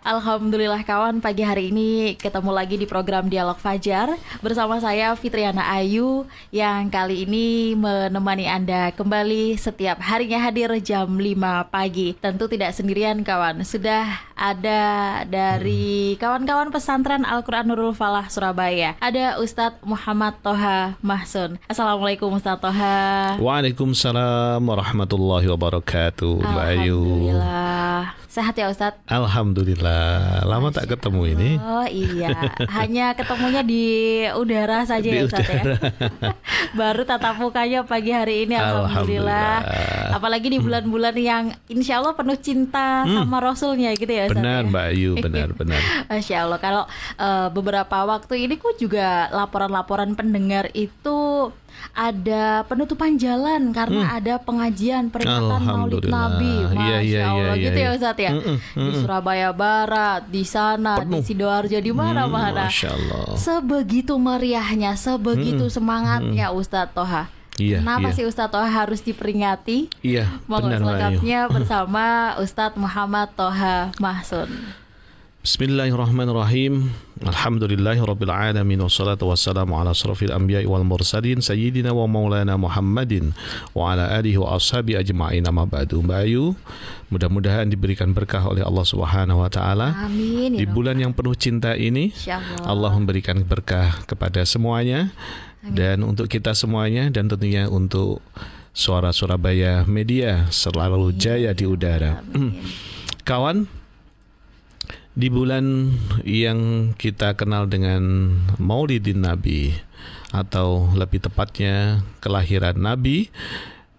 Alhamdulillah kawan pagi hari ini ketemu lagi di program Dialog Fajar bersama saya Fitriana Ayu yang kali ini menemani Anda kembali setiap harinya hadir jam 5 pagi. Tentu tidak sendirian kawan, sudah ada dari kawan-kawan pesantren Al-Quran Nurul Falah Surabaya. Ada Ustadz Muhammad Toha Mahsun. Assalamualaikum Ustadz Toha. Waalaikumsalam warahmatullahi wabarakatuh. Ayu. Sehat ya Ustadz? Alhamdulillah. Lama tak ketemu ini. Oh iya, hanya ketemunya di udara saja Di ya Ustadz ya. udara. Baru tatap mukanya pagi hari ini Alhamdulillah. Alhamdulillah. Apalagi di bulan-bulan yang insya Allah penuh cinta sama Rasulnya gitu ya Ustadz Hmm. Benar ya? Mbak Ayu, benar benar. Masya Allah, kalau eh, beberapa waktu ini kok juga laporan-laporan pendengar itu ada penutupan jalan karena ada pengajian peringatan Maulid Hmm. Alhamdulillah. Nabi. Masya Iya, iya, Allah, iya, gitu iya. ya Ustadz ya. Mm-mm, Di Surabaya Barat, di sana, di Penuh. Sidoarjo, di mana-mana. Hmm, Masya Allah. Sebegitu meriahnya, sebegitu semangatnya Ustadz Toha. Iya, Kenapa iya. sih Ustadz Toha harus diperingati? Iya, Mohon benar bersama Ustadz Muhammad Toha Mahsun. Bismillahirrahmanirrahim. Alhamdulillahirabbil alamin wassalatu wassalamu ala asrafil anbiya'i wal mursalin sayyidina wa maulana Muhammadin wa ala alihi wa ashabi ajma'in amma ba'du. Mbak Ayu, mudah-mudahan diberikan berkah oleh Allah Subhanahu wa taala. Amin. Di ya bulan yang penuh cinta ini, Allah. Memberikan berkah kepada semuanya dan untuk kita semuanya dan tentunya untuk suara Surabaya Media selalu jaya di udara. Amin. Kawan, di bulan yang kita kenal dengan Maulidin Nabi atau lebih tepatnya kelahiran Nabi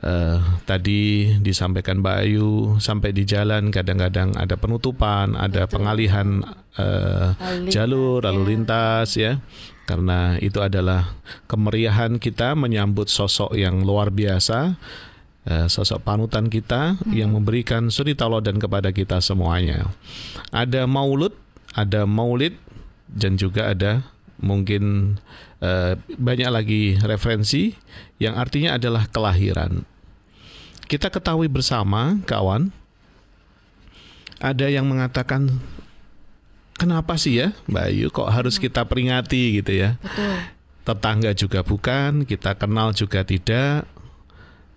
eh, tadi disampaikan Mbak Ayu sampai di jalan kadang-kadang ada penutupan, ada pengalihan eh, Lalu jalur lalu ya. lintas ya karena itu adalah kemeriahan kita menyambut sosok yang luar biasa sosok panutan kita yang memberikan suri tauladan kepada kita semuanya. Ada maulud ada maulid dan juga ada mungkin eh, banyak lagi referensi yang artinya adalah kelahiran. Kita ketahui bersama kawan ada yang mengatakan kenapa sih ya Mbak Ayu kok harus kita peringati? gitu ya. Betul. tetangga juga bukan kita kenal juga tidak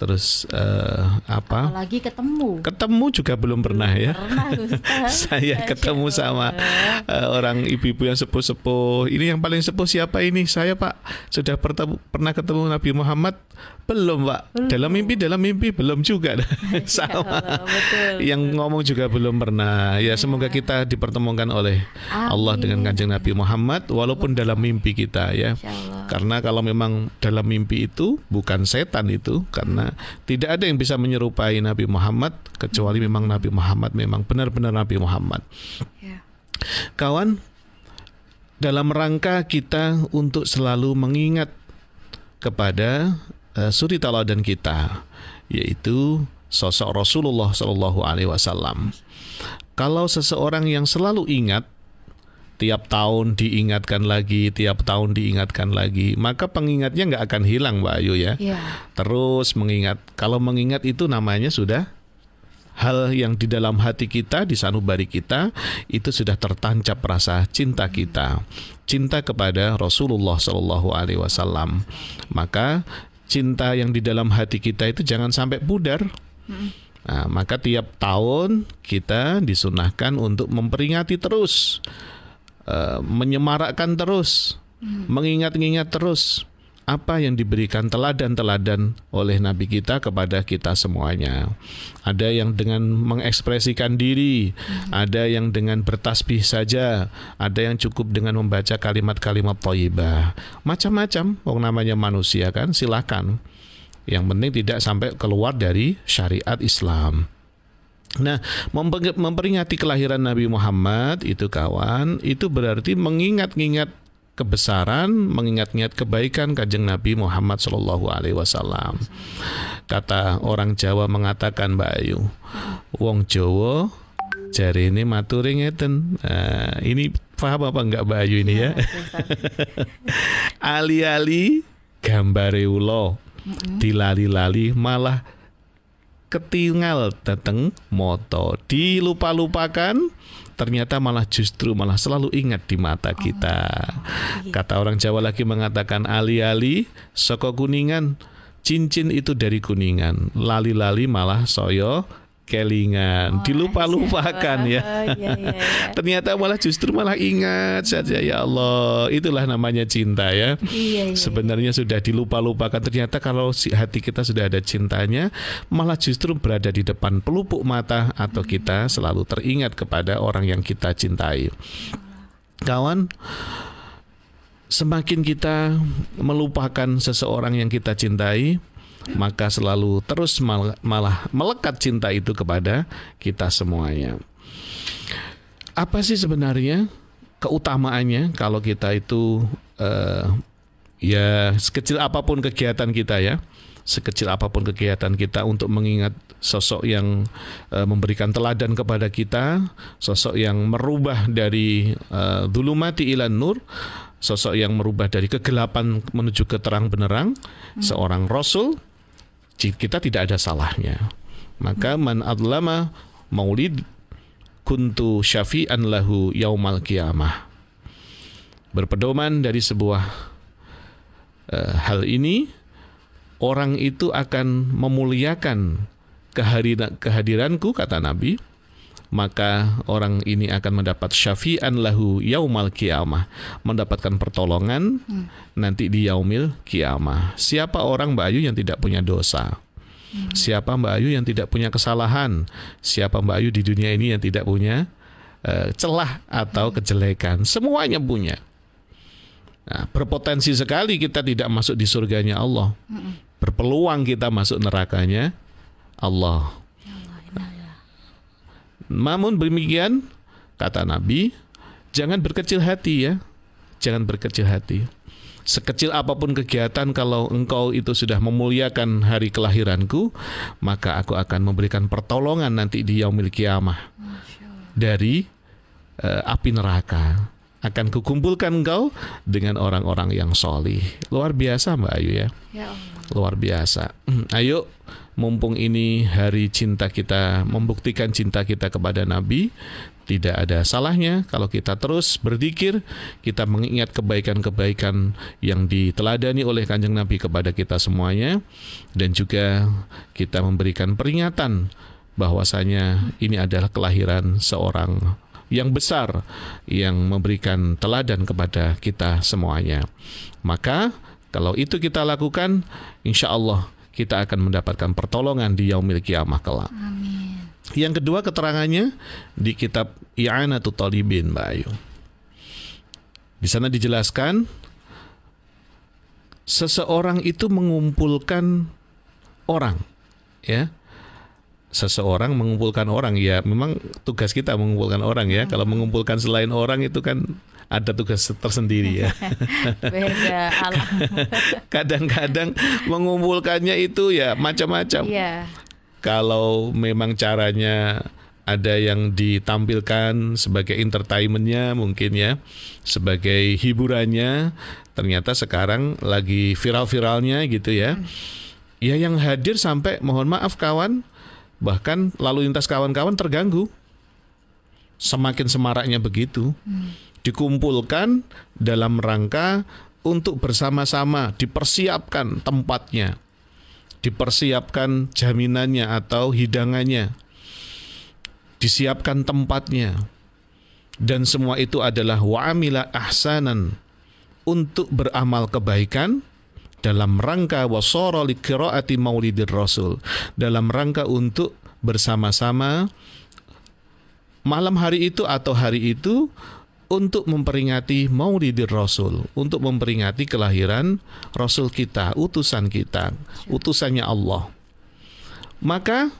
terus eh, apa Apalagi ketemu. ketemu juga belum pernah ya Pernah saya ketemu sama eh, orang ibu-ibu yang sepuh-sepuh. Ini yang paling sepuh siapa ini? Saya Pak sudah pertemu, pernah ketemu Nabi Muhammad belum Pak? Dalam mimpi dalam mimpi belum juga. sama. Allah, betul, Yang ngomong juga belum pernah. Ya semoga kita dipertemukan oleh Allah dengan kanjeng Nabi Muhammad walaupun dalam mimpi kita ya. Karena kalau memang dalam mimpi itu bukan setan itu karena tidak ada yang bisa menyerupai Nabi Muhammad kecuali memang Nabi Muhammad memang benar-benar Nabi Muhammad. Ya. Kawan, dalam rangka kita untuk selalu mengingat kepada eh, suri tauladan kita yaitu sosok Rasulullah Shallallahu alaihi wasallam. Kalau seseorang yang selalu ingat tiap tahun diingatkan lagi, tiap tahun diingatkan lagi, maka pengingatnya nggak akan hilang, Mbak Ayu ya. Ya. Terus mengingat. Kalau mengingat itu namanya sudah hal yang di dalam hati kita, di sanubari kita, itu sudah tertancap rasa cinta kita, cinta kepada Rasulullah Shallallahu Alaihi Wasallam. Maka cinta yang di dalam hati kita itu jangan sampai pudar. Nah, maka tiap tahun kita disunahkan untuk memperingati terus, eh, menyemarakkan terus, mengingat-ingat terus apa yang diberikan teladan-teladan oleh Nabi kita kepada kita semuanya. Ada yang dengan mengekspresikan diri, ada yang dengan bertasbih saja, ada yang cukup dengan membaca kalimat-kalimat thayyibah. Macam-macam, wong namanya manusia kan, silakan. Yang penting tidak sampai keluar dari syariat Islam. Nah, mempe- memperingati kelahiran Nabi Muhammad itu kawan, itu berarti mengingat-ingat kebesaran, mengingat-ingat kebaikan kanjeng Nabi Muhammad Shallallahu Alaihi Wasallam. Kata orang Jawa mengatakan Mbak Ayu, Wong Jawa Jari ini maturi ngeten. Nah, ini paham apa enggak Mbak Ayu ini ya? Ali-ali gambare ulo. Dilali-lali malah ketinggal dateng moto dilupa-lupakan ternyata malah justru malah selalu ingat di mata kita. Kata orang Jawa lagi mengatakan ali-ali soko kuningan cincin itu dari kuningan lali-lali malah soyo kelingan, oh, dilupa-lupakan ya. Iya, iya, iya. Ternyata malah justru malah ingat saja ya Allah. Itulah namanya cinta ya. Iya, iya, Sebenarnya sudah dilupa-lupakan. Ternyata kalau si hati kita sudah ada cintanya, malah justru berada di depan pelupuk mata atau kita selalu teringat kepada orang yang kita cintai. Kawan, semakin kita melupakan seseorang yang kita cintai, maka selalu terus malah, malah melekat cinta itu kepada kita semuanya. Apa sih sebenarnya keutamaannya kalau kita itu uh, ya sekecil apa pun kegiatan kita ya, sekecil apa pun kegiatan kita untuk mengingat sosok yang uh, memberikan teladan kepada kita, sosok yang merubah dari uh, dulumati ilan nur, sosok yang merubah dari kegelapan menuju ke terang benerang, hmm. seorang rasul kita tidak ada salahnya. Maka man adlama maulid kuntu syafi'an lahu yaumal qiyamah. Berpedoman dari sebuah uh, hal ini orang itu akan memuliakan kehadiran kehadiranku kata Nabi maka orang ini akan mendapat syafi'an lahu yaumal kiamah mendapatkan pertolongan hmm. nanti di yaumil kiamah siapa orang Mbak Ayu yang tidak punya dosa hmm. siapa Mbak Ayu yang tidak punya kesalahan siapa Mbak Ayu di dunia ini yang tidak punya uh, celah atau hmm. kejelekan semuanya punya nah, berpotensi sekali kita tidak masuk di surganya Allah hmm. berpeluang kita masuk nerakanya Allah namun demikian kata Nabi, jangan berkecil hati ya. Jangan berkecil hati. Sekecil apa pun kegiatan kalau engkau itu sudah memuliakan hari kelahiranku, maka aku akan memberikan pertolongan nanti di yaumil kiamah dari uh, api neraka. Akan kukumpulkan engkau dengan orang-orang yang solih. Luar biasa Mbak Ayu ya. ya Luar biasa. Ayo mumpung ini hari cinta kita membuktikan cinta kita kepada Nabi tidak ada salahnya kalau kita terus berzikir, kita mengingat kebaikan-kebaikan yang diteladani oleh Kanjeng Nabi kepada kita semuanya dan juga kita memberikan peringatan bahwasanya ini adalah kelahiran seorang yang besar yang memberikan teladan kepada kita semuanya. Maka kalau itu kita lakukan, insya Allah kita akan mendapatkan pertolongan di yaumil kiamah kelak. Amin. Yang kedua keterangannya di kitab I'anatul Talibin, Mbak Ayu. Di sana dijelaskan seseorang itu mengumpulkan orang, ya. Seseorang mengumpulkan orang ya, memang tugas kita mengumpulkan orang ya. Kalau mengumpulkan selain orang itu kan ada tugas tersendiri ya. Beda alam. Kadang-kadang mengumpulkannya itu ya macam-macam. Iya. Kalau memang caranya ada yang ditampilkan sebagai entertainmentnya mungkin ya, sebagai hiburannya, ternyata sekarang lagi viral-viralnya gitu ya. Hmm. Ya yang hadir sampai mohon maaf kawan, bahkan lalu lintas kawan-kawan terganggu. Semakin semaraknya begitu. Hmm dikumpulkan dalam rangka untuk bersama-sama dipersiapkan tempatnya, dipersiapkan jaminannya atau hidangannya, disiapkan tempatnya, dan semua itu adalah wa'amila ahsanan untuk beramal kebaikan dalam rangka wasara li maulidir rasul dalam rangka untuk bersama-sama malam hari itu atau hari itu untuk memperingati Maulidir Rasul, untuk memperingati kelahiran Rasul kita, utusan kita, utusannya Allah. Maka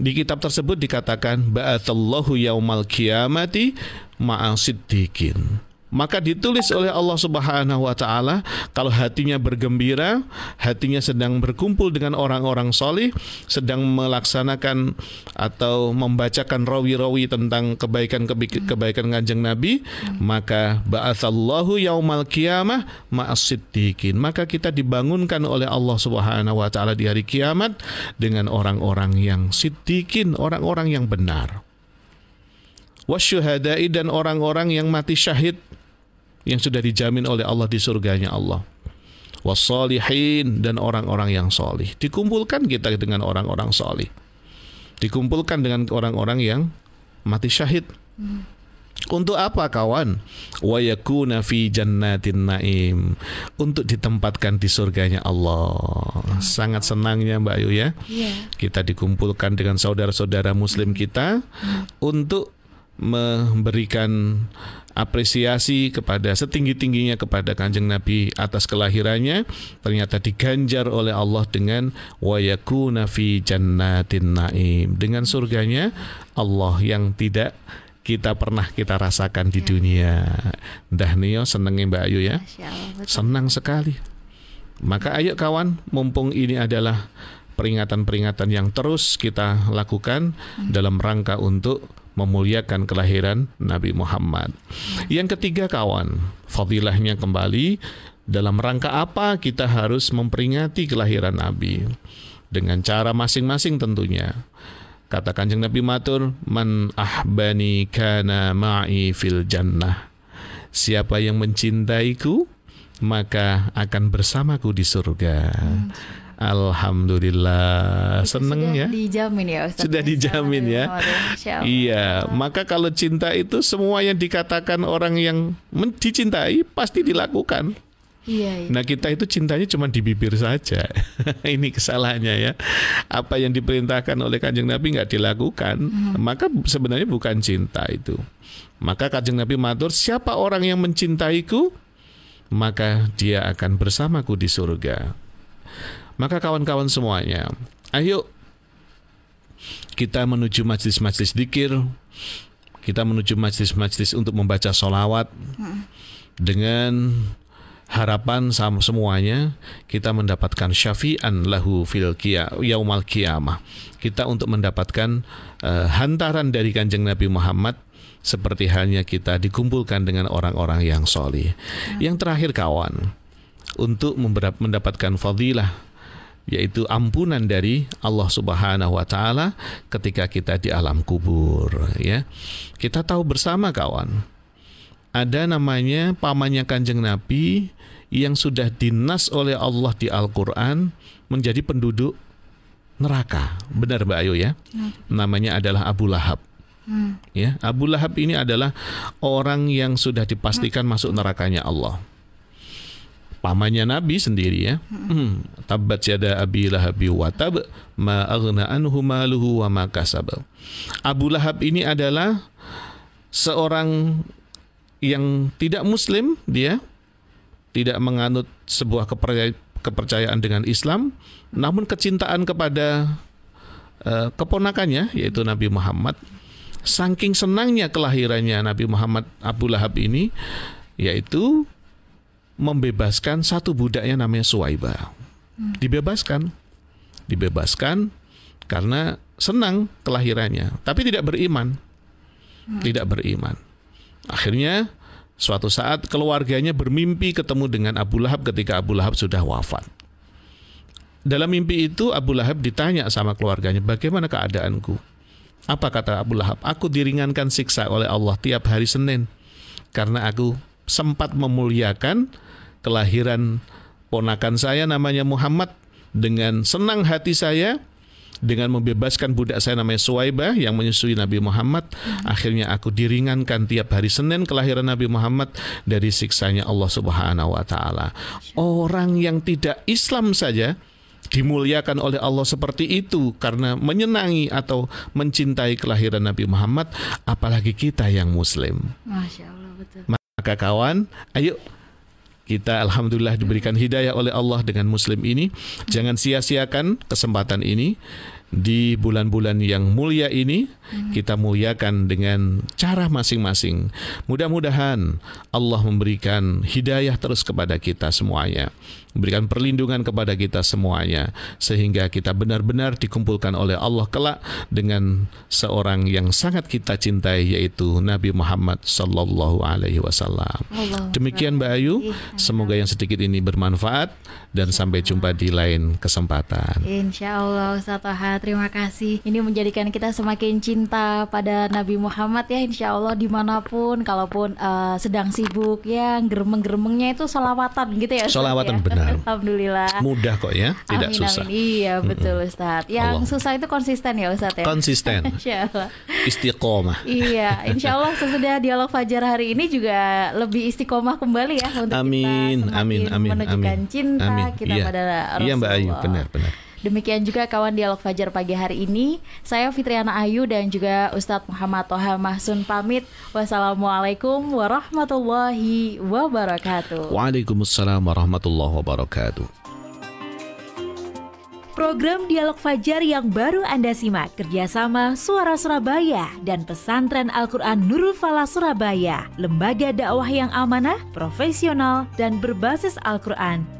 di kitab tersebut dikatakan ba'atsallahu yaumal qiyamati ma'asiddiqin. Maka ditulis oleh Allah Subhanahu wa taala kalau hatinya bergembira, hatinya sedang berkumpul dengan orang-orang solih, sedang melaksanakan atau membacakan rawi-rawi tentang kebaikan-kebaikan Kanjeng Nabi, maka ba'atsallahu yaumal qiyamah ma'as Maka kita dibangunkan oleh Allah Subhanahu wa taala di hari kiamat dengan orang-orang yang siddiqin, orang-orang yang benar. Wasyuhadai dan orang-orang yang mati syahid yang sudah dijamin oleh Allah di surganya Allah wasolihin dan orang-orang yang solih dikumpulkan kita dengan orang-orang solih dikumpulkan dengan orang-orang yang mati syahid hmm. untuk apa kawan wayakuna fi jannatin naim untuk ditempatkan di surganya Allah hmm. sangat senangnya Mbak Ayu ya yeah. kita dikumpulkan dengan saudara-saudara muslim kita hmm. untuk memberikan apresiasi kepada setinggi-tingginya kepada Kanjeng Nabi atas kelahirannya ternyata diganjar oleh Allah dengan wayakuna fi jannatin naim dengan surganya Allah yang tidak kita pernah kita rasakan di ya. dunia. Dah Nio senengnya Mbak Ayu ya. Senang sekali. Maka ayo kawan, mumpung ini adalah peringatan-peringatan yang terus kita lakukan hmm. dalam rangka untuk memuliakan kelahiran Nabi Muhammad. Yang ketiga kawan, fadilahnya kembali dalam rangka apa kita harus memperingati kelahiran Nabi dengan cara masing-masing tentunya. Kata Kanjeng Nabi matur, "Man ahbani kana ma'i fil jannah." Siapa yang mencintaiku, maka akan bersamaku di surga. Hmm. Alhamdulillah seneng ya. Dijamin ya Ustaz. Sudah dijamin ya. Iya, maka kalau cinta itu semua yang dikatakan orang yang dicintai pasti dilakukan. Iya, iya. Nah kita itu cintanya cuma di bibir saja. Ini kesalahannya ya. Apa yang diperintahkan oleh kanjeng Nabi nggak dilakukan, hmm. maka sebenarnya bukan cinta itu. Maka kanjeng Nabi matur, siapa orang yang mencintaiku, maka dia akan bersamaku di surga. Maka kawan-kawan semuanya, ayo kita menuju majlis-majlis dikir, kita menuju majlis-majlis untuk membaca solawat dengan harapan sama semuanya kita mendapatkan syafi'an lahu fil yaumal qiyamah. Kita untuk mendapatkan uh, hantaran dari kanjeng Nabi Muhammad seperti halnya kita dikumpulkan dengan orang-orang yang solih. Yang terakhir kawan, untuk mendapatkan fadilah yaitu ampunan dari Allah Subhanahu wa taala ketika kita di alam kubur ya. Kita tahu bersama kawan ada namanya pamannya Kanjeng Nabi yang sudah dinas oleh Allah di Al-Qur'an menjadi penduduk neraka. Benar Mbak Ayu ya? ya. Namanya adalah Abu Lahab. Hmm. Ya, Abu Lahab ini adalah orang yang sudah dipastikan masuk nerakanya Allah pamannya Nabi sendiri ya. Hmm. Tabat yada Abi Lahab wa tab ma aghna anhu maluhu wa ma kasab. Abu Lahab ini adalah seorang yang tidak muslim dia tidak menganut sebuah kepercayaan dengan Islam namun kecintaan kepada uh, keponakannya yaitu Nabi Muhammad saking senangnya kelahirannya Nabi Muhammad Abu Lahab ini yaitu membebaskan satu budaknya namanya Suwaiba. Dibebaskan. Dibebaskan karena senang kelahirannya, tapi tidak beriman. Tidak beriman. Akhirnya suatu saat keluarganya bermimpi ketemu dengan Abu Lahab ketika Abu Lahab sudah wafat. Dalam mimpi itu Abu Lahab ditanya sama keluarganya, "Bagaimana keadaanku?" Apa kata Abu Lahab? "Aku diringankan siksa oleh Allah tiap hari Senin karena aku sempat memuliakan kelahiran ponakan saya namanya Muhammad dengan senang hati saya dengan membebaskan budak saya namanya Suwaibah yang menyusui Nabi Muhammad. Akhirnya aku diringankan tiap hari Senin kelahiran Nabi Muhammad dari siksanya Allah Subhanahu wa taala. Orang yang tidak Islam saja dimuliakan oleh Allah seperti itu karena menyenangi atau mencintai kelahiran Nabi Muhammad apalagi kita yang muslim. Masya Allah betul. Maka kawan ayo kita alhamdulillah diberikan hidayah oleh Allah dengan muslim ini. Jangan sia-siakan kesempatan ini. di bulan-bulan yang mulia ini kita muliakan dengan cara masing-masing. Mudah-mudahan Allah memberikan hidayah terus kepada kita semuanya, memberikan perlindungan kepada kita semuanya sehingga kita benar-benar dikumpulkan oleh Allah kelak dengan seorang yang sangat kita cintai yaitu Nabi Muhammad sallallahu alaihi wasallam. Demikian Mbak Ayu, semoga yang sedikit ini bermanfaat dan sampai jumpa di lain kesempatan. Insya Allah Ustaz Toha, terima kasih. Ini menjadikan kita semakin cinta pada Nabi Muhammad ya Insya Allah di mana pun, kalaupun uh, sedang sibuk ya, geremeng-geremengnya itu solawatan gitu ya Ustaz Solawatan ya? benar. Alhamdulillah. Mudah kok ya, tidak amin, susah. Amin. Iya betul Ustaz. Yang Allah. susah itu konsisten ya Ustaz ya. Konsisten. Insya Allah. Istiqomah. Iya, insya Allah sesudah dialog fajar hari ini juga lebih istiqomah kembali ya untuk Amin, kita semakin amin, amin, menunjukkan amin. cinta Amin. kita Iya. pada Rasulullah. Iya Mbak Ayu, benar, benar. Demikian juga kawan dialog fajar pagi hari ini. Saya Fitriana Ayu dan juga Ustadz Muhammad Toha Mahsun pamit. Wassalamualaikum warahmatullahi wabarakatuh. Waalaikumsalam warahmatullahi wabarakatuh. Program Dialog Fajar yang baru Anda simak kerjasama Suara Surabaya dan Pesantren Al-Quran Nurul Falah Surabaya, lembaga dakwah yang amanah, profesional, dan berbasis Al-Quran.